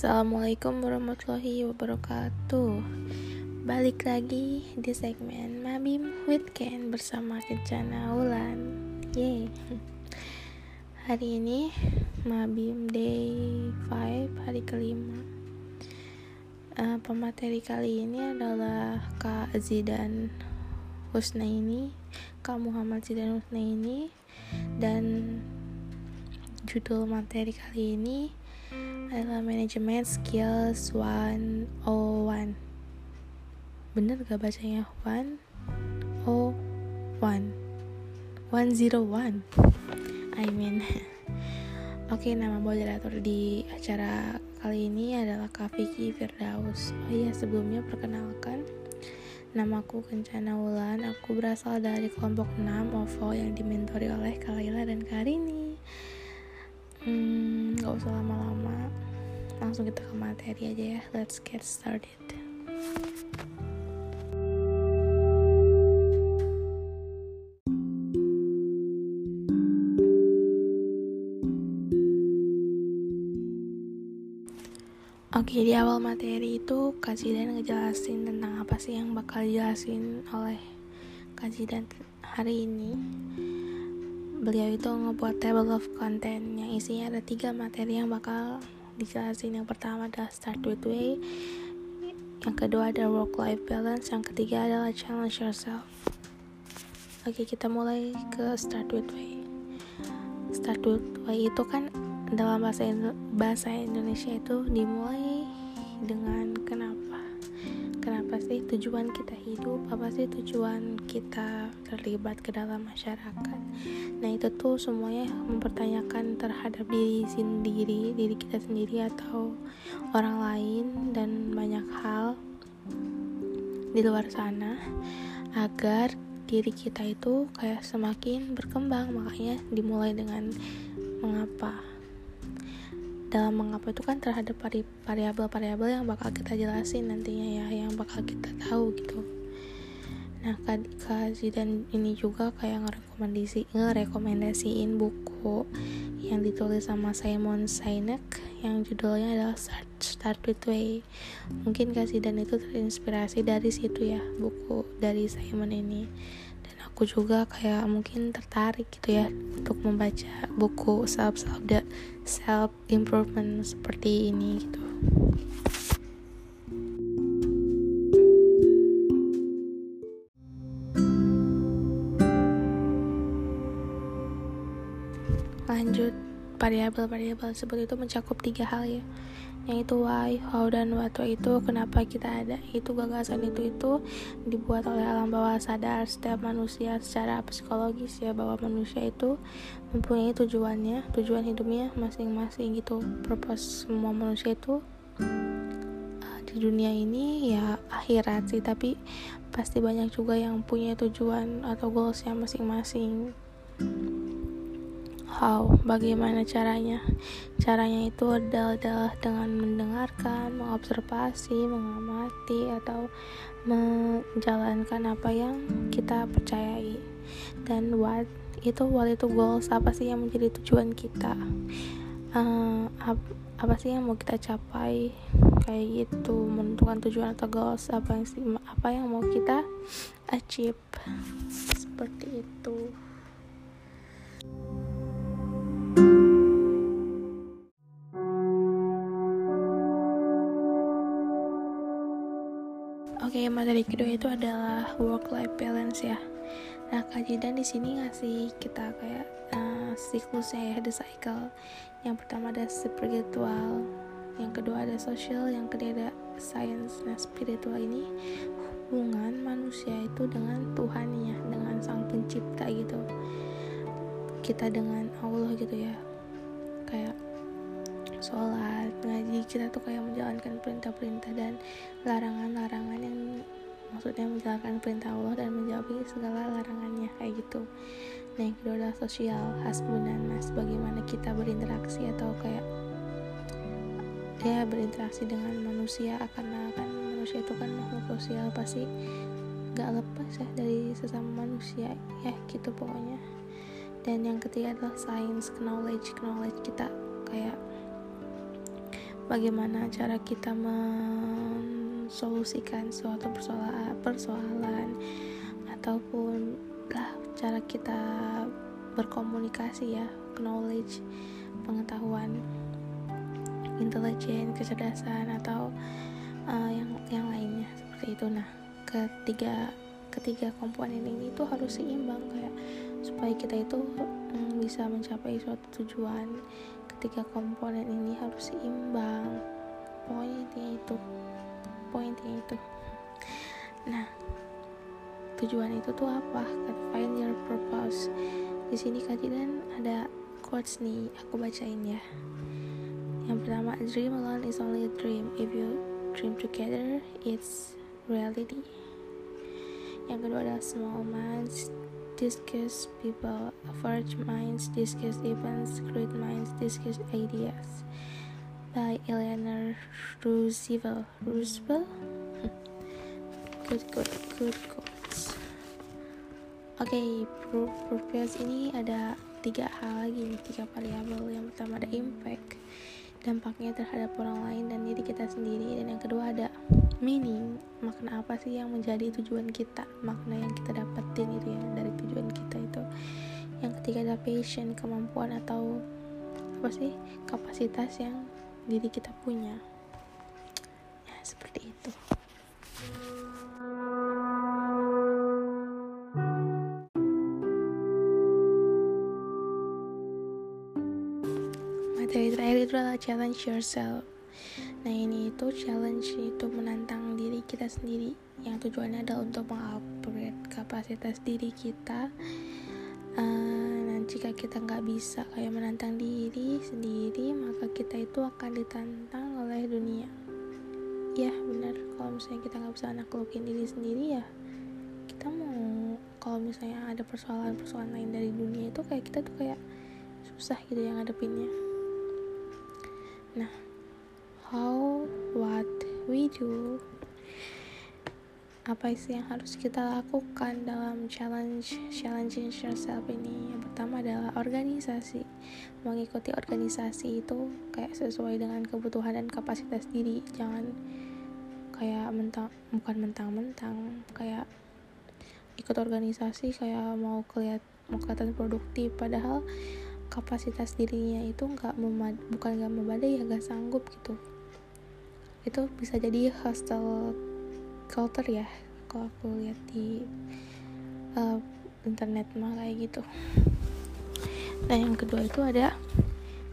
Assalamualaikum warahmatullahi wabarakatuh. Balik lagi di segmen Mabim Weekend bersama Kencana Ulan. Yeay. Hari ini Mabim Day 5 hari kelima. Uh, Pemateri kali ini adalah Kak Zidan Husnaini Kak Muhammad Zidan Husnaini Dan judul materi kali ini adalah manajemen skills 101 bener gak bacanya? 101 101 I mean Oke, okay, nama moderator di acara kali ini adalah Kak Vicky Firdaus. Oh iya, sebelumnya perkenalkan Namaku Kencana Wulan, aku berasal dari kelompok 6 OVO yang dimentori oleh Kalaila dan Karini. Hmm, gak usah lama-lama langsung kita ke materi aja ya. Let's get started. Oke, di awal materi itu Kajidan ngejelasin tentang apa sih yang bakal dijelasin oleh Kajidan hari ini. Beliau itu ngebuat table of content yang isinya ada tiga materi yang bakal dijelasin yang pertama adalah start with way yang kedua ada work life balance. Yang ketiga adalah challenge yourself. Oke kita mulai ke start with way start with way itu kan dalam bahasa bahasa Indonesia itu dimulai dengan tujuan kita hidup apa sih tujuan kita terlibat ke dalam masyarakat? Nah itu tuh semuanya mempertanyakan terhadap diri sendiri diri kita sendiri atau orang lain dan banyak hal di luar sana agar diri kita itu kayak semakin berkembang. Makanya dimulai dengan mengapa dalam mengapa itu kan terhadap variabel-variabel yang bakal kita jelasin nantinya ya yang bakal kita tahu gitu. Nah Kak Zidan ini juga kayak ngerekomendasi ngerekomendasiin buku yang ditulis sama Simon Sinek yang judulnya adalah Start, Start With Way. Mungkin Kak Zidan itu terinspirasi dari situ ya buku dari Simon ini. Aku juga kayak mungkin tertarik gitu ya untuk membaca buku self self self improvement seperti ini gitu variabel-variabel tersebut itu mencakup tiga hal ya. Yang itu why, how, dan what. Itu kenapa kita ada. Itu gagasan itu itu dibuat oleh alam bawah sadar. Setiap manusia secara psikologis ya bahwa manusia itu mempunyai tujuannya tujuan hidupnya masing-masing gitu. Purpose semua manusia itu uh, di dunia ini ya akhirat sih. Tapi pasti banyak juga yang punya tujuan atau goalsnya masing-masing how bagaimana caranya. Caranya itu adalah dengan mendengarkan mengobservasi mengamati atau menjalankan apa yang kita percayai. Dan what? Itu what itu goals apa sih yang menjadi tujuan kita? Uh, apa sih yang mau kita capai? Kayak gitu menentukan tujuan atau goals apa yang apa yang mau kita achieve. Seperti itu Materi kedua itu adalah work life balance ya. Nah, kajian di sini ngasih kita kayak uh, siklusnya ya, the cycle. Yang pertama ada spiritual, yang kedua ada social, yang ketiga ada science. Nah, spiritual ini hubungan manusia itu dengan Tuhan ya, dengan Sang Pencipta gitu. Kita dengan Allah gitu ya. Kayak sholat ngaji kita tuh kayak menjalankan perintah-perintah dan larangan-larangan yang maksudnya menjalankan perintah Allah dan menjauhi segala larangannya kayak gitu. Nah yang kedua adalah sosial hasbunan nas bagaimana kita berinteraksi atau kayak ya berinteraksi dengan manusia karena kan manusia itu kan makhluk sosial pasti gak lepas ya dari sesama manusia. Ya gitu pokoknya. Dan yang ketiga adalah science knowledge knowledge kita kayak bagaimana cara kita mensolusikan suatu persoalan persoalan ataupun lah cara kita berkomunikasi ya knowledge pengetahuan intelijen kecerdasan atau uh, yang yang lainnya seperti itu. Nah ketiga ketiga komponen ini tuh harus seimbang kayak supaya kita itu mm, bisa mencapai suatu tujuan. Ketiga komponen ini harus seimbang. Poinnya itu poinnya itu. Nah tujuan itu tuh apa? Find your purpose. Di sini kajian ada quotes nih aku bacain ya. Yang pertama dream alone is only a dream. If you dream together it's reality. Yang kedua adalah small minds discuss people large minds discuss events great minds discuss ideas by Eleanor Roosevelt. Roosevelt? Good good good quotes oke okay, purpose ini ada tiga hal lagi tiga variabel. Yang pertama ada impact dampaknya terhadap orang lain dan diri kita sendiri. Dan yang kedua ada meaning makna apa sih yang menjadi tujuan kita? Makna yang kita dapetin itu ya dari tujuan kita itu. Yang ketiga ada passion kemampuan atau apa sih? Kapasitas yang diri kita punya. Ya seperti itu. Materi terakhir itu adalah challenge yourself. Nah ini itu challenge itu menantang diri kita sendiri. Yang tujuannya adalah untuk mengupgrade kapasitas diri kita uh, dan jika kita nggak bisa kayak menantang diri sendiri maka kita itu akan ditantang oleh dunia. Ya benar. Kalau misalnya kita nggak bisa naklukin diri sendiri ya kita mau kalau misalnya ada persoalan-persoalan lain dari dunia itu kayak kita tuh kayak susah gitu yang ngadepinnya. Nah, how what we do apa sih yang harus kita lakukan dalam challenge challenging yourself ini? Yang pertama adalah organisasi. Mengikuti organisasi itu kayak sesuai dengan kebutuhan dan kapasitas diri. Jangan kayak mentang bukan mentang-mentang kayak ikut organisasi kayak mau kelihat mau kelihatan produktif. Padahal kapasitas dirinya itu nggak bukan nggak memadai ya nggak sanggup gitu. Itu bisa jadi hostel culture ya kalau aku lihat di uh, internet mah kayak gitu. Nah yang kedua itu ada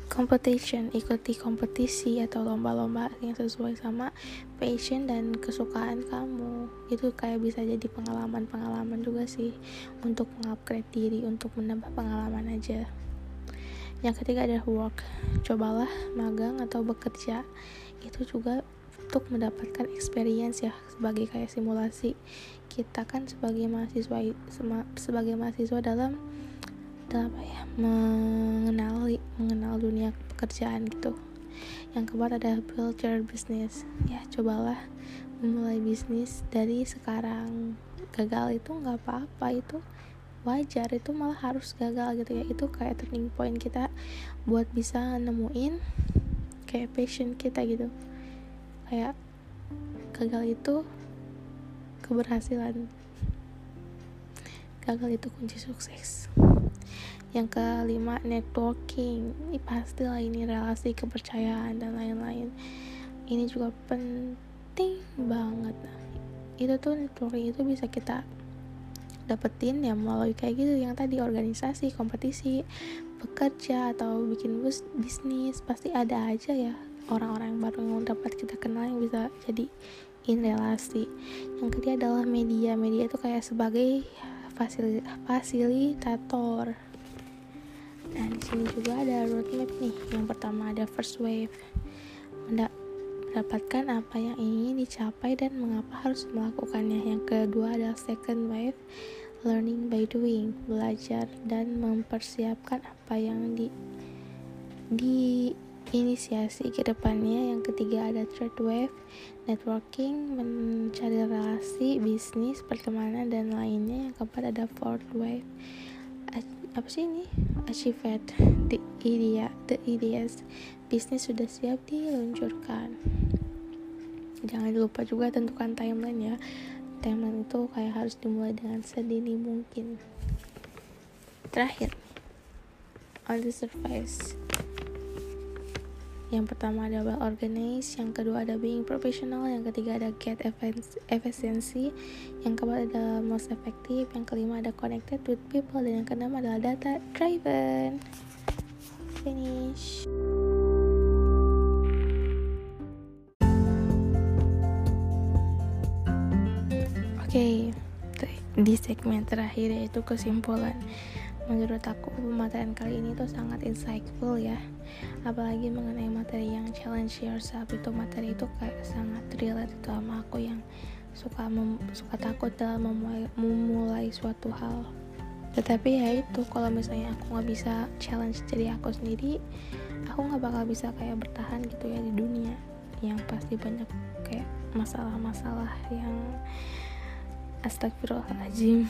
competition ikuti kompetisi atau lomba-lomba yang sesuai sama passion dan kesukaan kamu. Itu kayak bisa jadi pengalaman-pengalaman juga sih untuk mengupgrade diri untuk menambah pengalaman aja. Yang ketiga adalah work cobalah magang atau bekerja. Itu juga untuk mendapatkan experience ya sebagai kayak simulasi kita kan sebagai mahasiswa sebagai mahasiswa dalam dalam apa ya mengenali mengenal dunia pekerjaan gitu. Yang keempat ada your business. Ya cobalah memulai bisnis dari sekarang. Gagal itu nggak apa-apa itu wajar itu malah harus gagal gitu ya. Itu kayak turning point kita buat bisa nemuin kayak passion kita gitu kayak gagal itu keberhasilan. Gagal itu kunci sukses. Yang kelima networking. Ini pastilah ini relasi kepercayaan dan lain-lain. Ini juga penting banget. Itu tuh networking itu bisa kita dapetin ya melalui kayak gitu. Yang tadi organisasi kompetisi bekerja atau bikin bus bisnis pasti ada aja ya orang-orang yang baru yang dapat kita kenal yang bisa jadi in relasi yang ketiga adalah media. Media itu kayak sebagai fasil fasilitator. Nah di sini juga ada roadmap nih. Yang pertama ada first wave. Mendapatkan apa yang ingin dicapai dan mengapa harus melakukannya. Yang kedua adalah second wave learning by doing, belajar dan mempersiapkan apa yang di di inisiasi ke depannya. Yang ketiga ada third wave, networking, mencari relasi, bisnis, pertemanan dan lainnya. Yang keempat ada fourth wave, apa sih ini? Achieve the idea, the ideas, bisnis sudah siap diluncurkan. Jangan lupa juga tentukan timeline ya. Timeline itu kayak harus dimulai dengan sedini mungkin. Terakhir on the surface yang pertama ada well organized, yang kedua ada being professional, yang ketiga ada get efficiency, yang keempat ada most effective, yang kelima ada connected with people, dan yang keenam adalah data driven. Finish. Oke, okay, di segmen terakhir yaitu kesimpulan menurut aku pematerian kali ini tuh sangat insightful ya. Apalagi mengenai materi yang challenge yourself itu materi itu kayak sangat relate itu sama aku yang suka mem suka takut dalam memulai, memulai suatu hal. Tetapi ya itu kalau misalnya aku nggak bisa challenge jadi aku sendiri aku nggak bakal bisa kayak bertahan gitu ya di dunia. Yang pasti banyak kayak masalah-masalah yang astagfirullahaladzim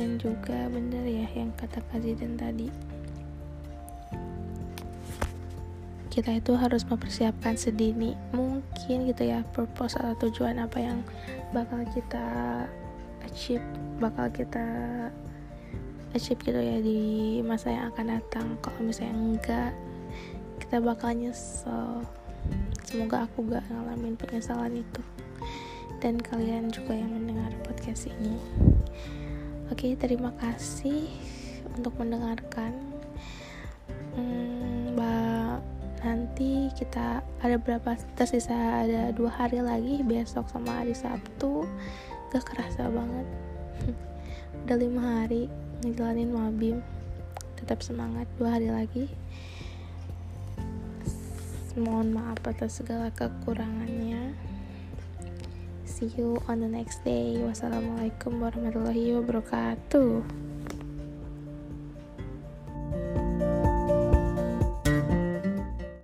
dan juga benar ya yang kata Kaziden tadi. Kita itu harus mempersiapkan sedini mungkin gitu ya purpose atau tujuan apa yang bakal kita achieve bakal kita achieve gitu ya di masa yang akan datang. Kalau misalnya enggak kita bakal nyesel. Semoga aku gak ngalamin penyesalan itu. Dan kalian juga yang mendengar podcast ini Oke, terima kasih untuk mendengarkan. Hmm, nanti kita ada berapa tersisa ada dua hari lagi besok sama hari Sabtu. Gak kerasa banget. Udah lima hari ngejalanin mabim tetap semangat dua hari lagi. Mohon maaf atas segala kekurangannya See you on the next day. Wassalamualaikum warahmatullahi wabarakatuh.